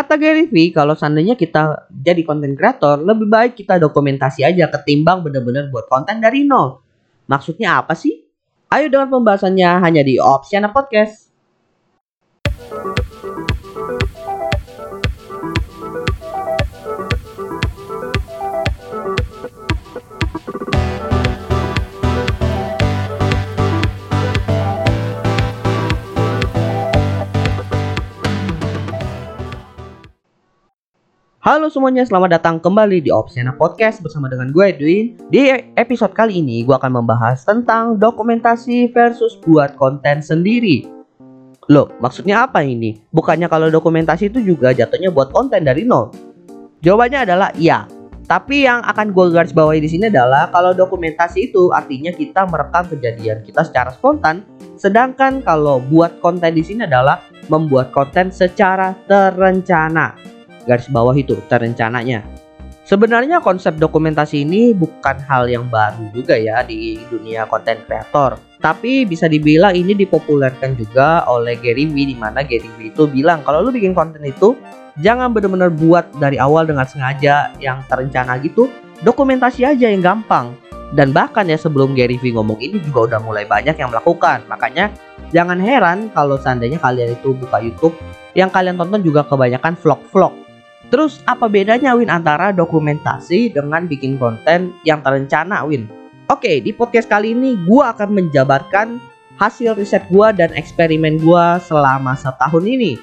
Kata Gary Vee, kalau seandainya kita jadi konten kreator, lebih baik kita dokumentasi aja ketimbang bener-bener buat konten dari nol. Maksudnya apa sih? Ayo dengan pembahasannya hanya di Opsiana Podcast. Halo semuanya, selamat datang kembali di Opsiana Podcast bersama dengan gue Edwin. Di episode kali ini gue akan membahas tentang dokumentasi versus buat konten sendiri. Loh, maksudnya apa ini? Bukannya kalau dokumentasi itu juga jatuhnya buat konten dari nol? Jawabannya adalah iya. Tapi yang akan gue garis bawahi di sini adalah kalau dokumentasi itu artinya kita merekam kejadian kita secara spontan, sedangkan kalau buat konten di sini adalah membuat konten secara terencana garis bawah itu terencananya. Sebenarnya konsep dokumentasi ini bukan hal yang baru juga ya di dunia konten kreator. Tapi bisa dibilang ini dipopulerkan juga oleh Gary Vee di mana Gary Vee itu bilang kalau lu bikin konten itu jangan benar-benar buat dari awal dengan sengaja yang terencana gitu. Dokumentasi aja yang gampang. Dan bahkan ya sebelum Gary Vee ngomong ini juga udah mulai banyak yang melakukan. Makanya jangan heran kalau seandainya kalian itu buka YouTube yang kalian tonton juga kebanyakan vlog-vlog Terus apa bedanya Win antara dokumentasi dengan bikin konten yang terencana Win? Oke, di podcast kali ini gue akan menjabarkan hasil riset gue dan eksperimen gue selama setahun ini.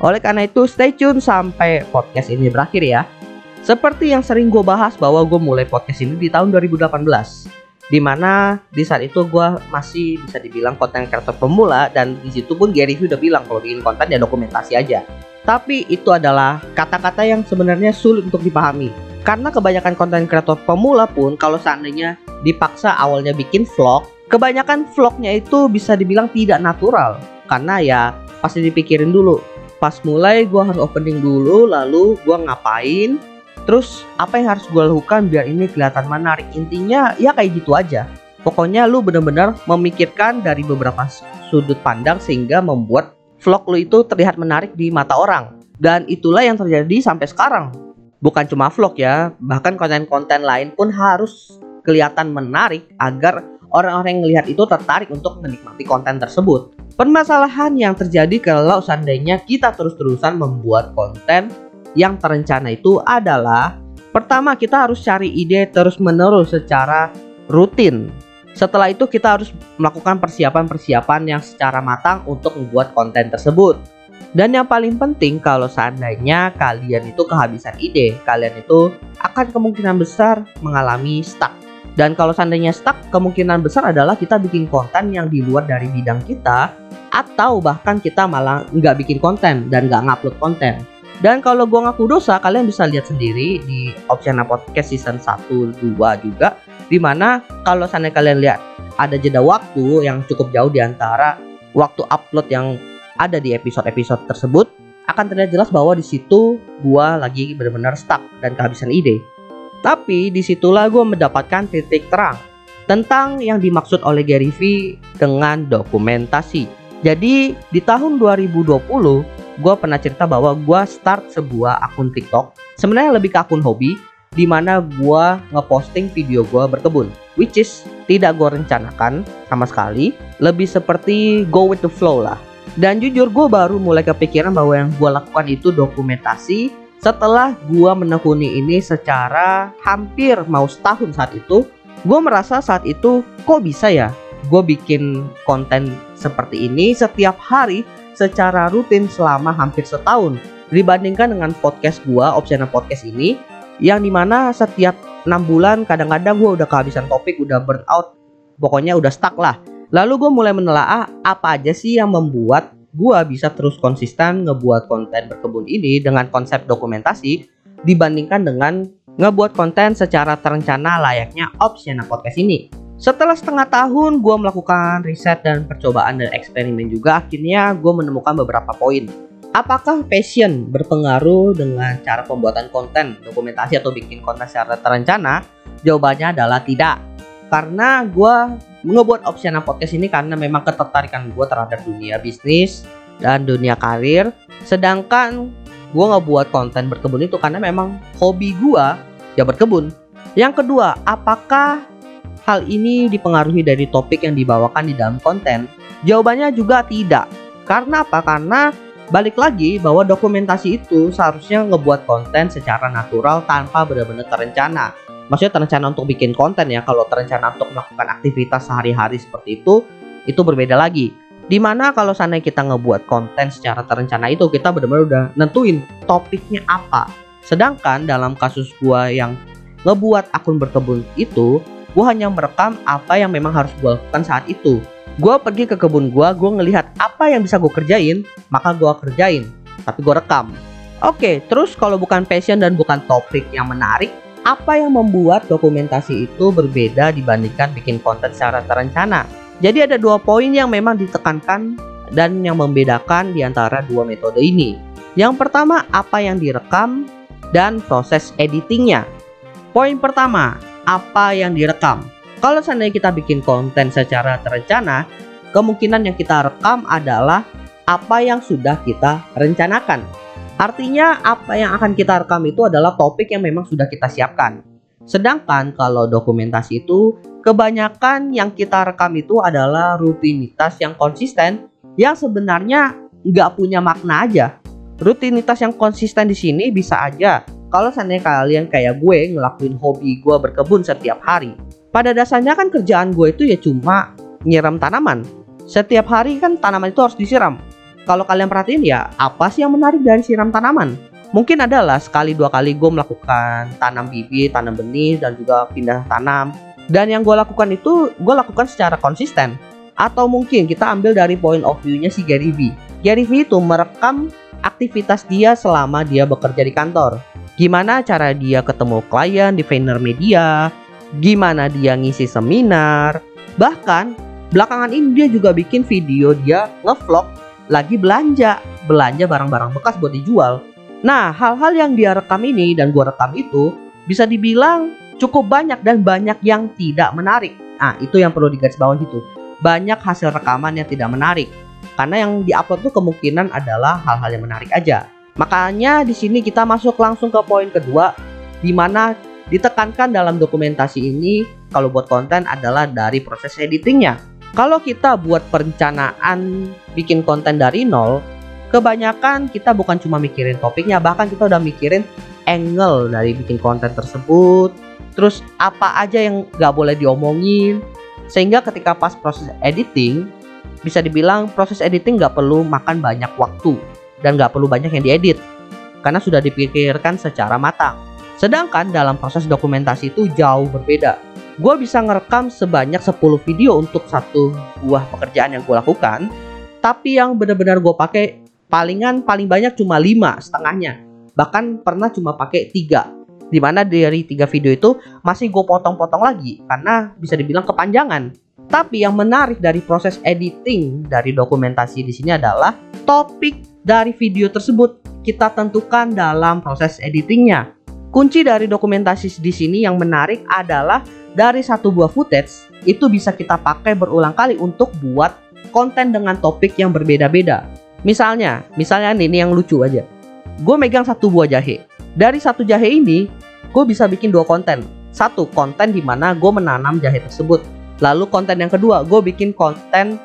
Oleh karena itu stay tune sampai podcast ini berakhir ya. Seperti yang sering gue bahas bahwa gue mulai podcast ini di tahun 2018 Di mana di saat itu gue masih bisa dibilang konten kreator pemula dan di situ pun Gary Vee udah bilang kalau bikin konten ya dokumentasi aja tapi itu adalah kata-kata yang sebenarnya sulit untuk dipahami. Karena kebanyakan konten kreator pemula pun kalau seandainya dipaksa awalnya bikin vlog, kebanyakan vlognya itu bisa dibilang tidak natural. Karena ya pasti dipikirin dulu. Pas mulai gue harus opening dulu, lalu gue ngapain, terus apa yang harus gue lakukan biar ini kelihatan menarik. Intinya ya kayak gitu aja. Pokoknya lu bener-bener memikirkan dari beberapa sudut pandang sehingga membuat vlog lu itu terlihat menarik di mata orang. Dan itulah yang terjadi sampai sekarang. Bukan cuma vlog ya, bahkan konten-konten lain pun harus kelihatan menarik agar orang-orang yang melihat itu tertarik untuk menikmati konten tersebut. Permasalahan yang terjadi kalau seandainya kita terus-terusan membuat konten yang terencana itu adalah pertama kita harus cari ide terus-menerus secara rutin setelah itu kita harus melakukan persiapan-persiapan yang secara matang untuk membuat konten tersebut. Dan yang paling penting kalau seandainya kalian itu kehabisan ide, kalian itu akan kemungkinan besar mengalami stuck. Dan kalau seandainya stuck, kemungkinan besar adalah kita bikin konten yang di luar dari bidang kita atau bahkan kita malah nggak bikin konten dan nggak ngupload konten. Dan kalau gue ngaku dosa, kalian bisa lihat sendiri di Opsiana Podcast season 1 2 juga Di mana kalau sana kalian lihat ada jeda waktu yang cukup jauh di antara waktu upload yang ada di episode-episode tersebut akan terlihat jelas bahwa di situ gua lagi benar-benar stuck dan kehabisan ide. Tapi di situlah gue mendapatkan titik terang tentang yang dimaksud oleh Gary Vee dengan dokumentasi. Jadi di tahun 2020 gue pernah cerita bahwa gue start sebuah akun TikTok. Sebenarnya lebih ke akun hobi di mana gua ngeposting video gua berkebun which is tidak gua rencanakan sama sekali lebih seperti go with the flow lah. Dan jujur gue baru mulai kepikiran bahwa yang gue lakukan itu dokumentasi setelah gue menekuni ini secara hampir mau setahun saat itu. Gue merasa saat itu kok bisa ya gue bikin konten seperti ini setiap hari secara rutin selama hampir setahun? Dibandingkan dengan podcast gue opsional podcast ini yang di mana setiap enam bulan kadang-kadang gue udah kehabisan topik udah burn out pokoknya udah stuck lah lalu gue mulai menelaah apa aja sih yang membuat gue bisa terus konsisten ngebuat konten berkebun ini dengan konsep dokumentasi dibandingkan dengan ngebuat konten secara terencana layaknya opsional podcast ini. Setelah setengah tahun gue melakukan riset dan percobaan dan eksperimen juga akhirnya gue menemukan beberapa poin Apakah passion berpengaruh dengan cara pembuatan konten, dokumentasi atau bikin konten secara terencana? Jawabannya adalah tidak. Karena gue ngebuat opsional podcast ini karena memang ketertarikan gue terhadap dunia bisnis dan dunia karir. Sedangkan gue ngebuat konten berkebun itu karena memang hobi gue ya berkebun. Yang kedua, apakah hal ini dipengaruhi dari topik yang dibawakan di dalam konten? Jawabannya juga tidak. Karena apa? Karena balik lagi bahwa dokumentasi itu seharusnya ngebuat konten secara natural tanpa benar-benar terencana. Maksudnya terencana untuk bikin konten ya. Kalau terencana untuk melakukan aktivitas sehari-hari seperti itu, itu berbeda lagi. Di mana kalau sana kita ngebuat konten secara terencana itu kita benar-benar udah nentuin topiknya apa. Sedangkan dalam kasus gua yang ngebuat akun berkebun itu, gua hanya merekam apa yang memang harus gua lakukan saat itu. Gua pergi ke kebun gua, gua ngelihat apa yang bisa gua kerjain, maka gua kerjain. Tapi gua rekam. Oke, terus kalau bukan passion dan bukan topik yang menarik, apa yang membuat dokumentasi itu berbeda dibandingkan bikin konten secara terencana? Jadi ada dua poin yang memang ditekankan dan yang membedakan di antara dua metode ini. Yang pertama, apa yang direkam dan proses editingnya. Poin pertama, apa yang direkam. Kalau seandainya kita bikin konten secara terencana, kemungkinan yang kita rekam adalah apa yang sudah kita rencanakan. Artinya apa yang akan kita rekam itu adalah topik yang memang sudah kita siapkan. Sedangkan kalau dokumentasi itu kebanyakan yang kita rekam itu adalah rutinitas yang konsisten yang sebenarnya nggak punya makna aja. Rutinitas yang konsisten di sini bisa aja kalau seandainya kalian kayak gue ngelakuin hobi gue berkebun setiap hari. Pada dasarnya kan kerjaan gue itu ya cuma nyiram tanaman. Setiap hari kan tanaman itu harus disiram. Kalau kalian perhatiin ya apa sih yang menarik dari siram tanaman? Mungkin adalah sekali dua kali gue melakukan tanam bibit, tanam benih, dan juga pindah tanam. Dan yang gue lakukan itu gue lakukan secara konsisten. Atau mungkin kita ambil dari point of view-nya si Gary V. Gary V itu merekam aktivitas dia selama dia bekerja di kantor. Gimana cara dia ketemu klien di Vayner Media, gimana dia ngisi seminar, bahkan belakangan ini dia juga bikin video dia ngevlog lagi belanja, belanja barang-barang bekas buat dijual. Nah, hal-hal yang dia rekam ini dan gua rekam itu bisa dibilang cukup banyak dan banyak yang tidak menarik. Nah, itu yang perlu digarisbawahi itu. Banyak hasil rekaman yang tidak menarik. Karena yang diupload itu kemungkinan adalah hal-hal yang menarik aja. Makanya di sini kita masuk langsung ke poin kedua di mana ditekankan dalam dokumentasi ini kalau buat konten adalah dari proses editingnya. Kalau kita buat perencanaan bikin konten dari nol, kebanyakan kita bukan cuma mikirin topiknya bahkan kita udah mikirin angle dari bikin konten tersebut terus apa aja yang nggak boleh diomongin sehingga ketika pas proses editing bisa dibilang proses editing nggak perlu makan banyak waktu dan nggak perlu banyak yang diedit karena sudah dipikirkan secara matang sedangkan dalam proses dokumentasi itu jauh berbeda. Gue bisa ngerekam sebanyak 10 video untuk satu buah pekerjaan yang gue lakukan tapi yang benar-benar gue pakai palingan paling banyak cuma lima setengahnya. Bahkan pernah cuma pakai tiga. Di mana dari tiga video itu masih gue potong-potong lagi karena bisa dibilang kepanjangan. Tapi yang menarik dari proses editing dari dokumentasi di sini adalah topik dari video tersebut kita tentukan dalam proses editingnya. Kunci dari dokumentasi di sini yang menarik adalah dari satu buah footage itu bisa kita pakai berulang kali untuk buat konten dengan topik yang berbeda-beda. Misalnya, misalnya ini yang lucu aja. Gue megang satu buah jahe. Dari satu jahe ini, gue bisa bikin dua konten. Satu, konten di mana gue menanam jahe tersebut. Lalu konten yang kedua, gue bikin konten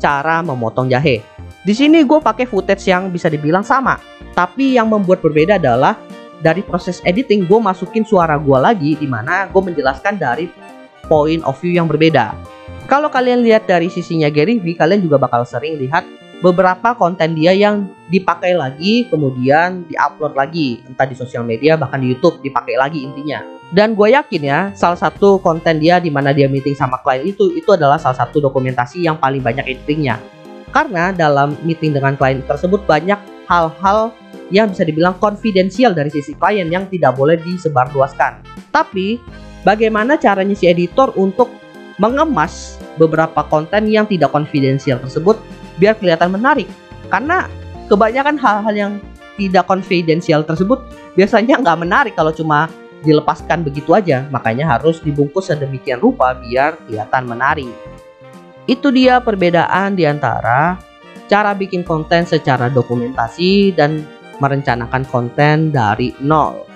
cara memotong jahe. Di sini gue pakai footage yang bisa dibilang sama, tapi yang membuat berbeda adalah dari proses editing gue masukin suara gue lagi di mana gue menjelaskan dari point of view yang berbeda. Kalau kalian lihat dari sisinya Gary V, kalian juga bakal sering lihat beberapa konten dia yang dipakai lagi kemudian diupload lagi. Entah di sosial media bahkan di YouTube dipakai lagi intinya. Dan gue yakin ya salah satu konten dia di mana dia meeting sama klien itu itu adalah salah satu dokumentasi yang paling banyak editingnya. Karena dalam meeting dengan klien tersebut banyak hal-hal yang bisa dibilang konfidensial dari sisi klien yang tidak boleh disebarluaskan. Tapi bagaimana caranya si editor untuk mengemas beberapa konten yang tidak konfidensial tersebut biar kelihatan menarik? Karena kebanyakan hal-hal yang tidak konfidensial tersebut biasanya nggak menarik kalau cuma dilepaskan begitu aja. Makanya harus dibungkus sedemikian rupa biar kelihatan menarik. Itu dia perbedaan di antara cara bikin konten secara dokumentasi dan merencanakan konten dari nol.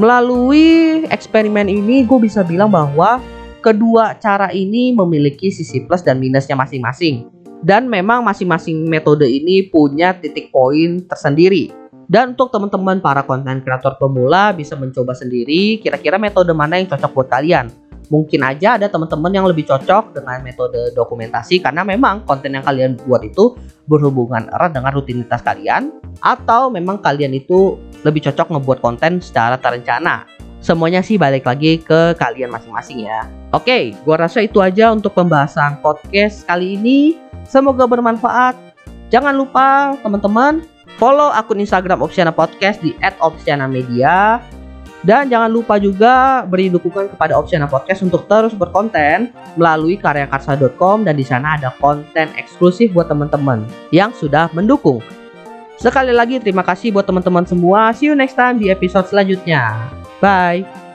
Melalui eksperimen ini gue bisa bilang bahwa kedua cara ini memiliki sisi plus dan minusnya masing-masing. Dan memang masing-masing metode ini punya titik poin tersendiri. Dan untuk teman-teman para konten kreator pemula bisa mencoba sendiri kira-kira metode mana yang cocok buat kalian. Mungkin aja ada teman-teman yang lebih cocok dengan metode dokumentasi karena memang konten yang kalian buat itu berhubungan erat dengan rutinitas kalian atau memang kalian itu lebih cocok ngebuat konten secara terencana. Semuanya sih balik lagi ke kalian masing-masing ya. Oke, gua rasa itu aja untuk pembahasan podcast kali ini. Semoga bermanfaat. Jangan lupa teman-teman follow akun Instagram Opsiana Podcast di @opsianamedia dan jangan lupa juga beri dukungan kepada Opsiana Podcast untuk terus berkonten melalui karyakarsa.com dan di sana ada konten eksklusif buat teman-teman yang sudah mendukung. Sekali lagi terima kasih buat teman-teman semua. See you next time di episode selanjutnya. Bye.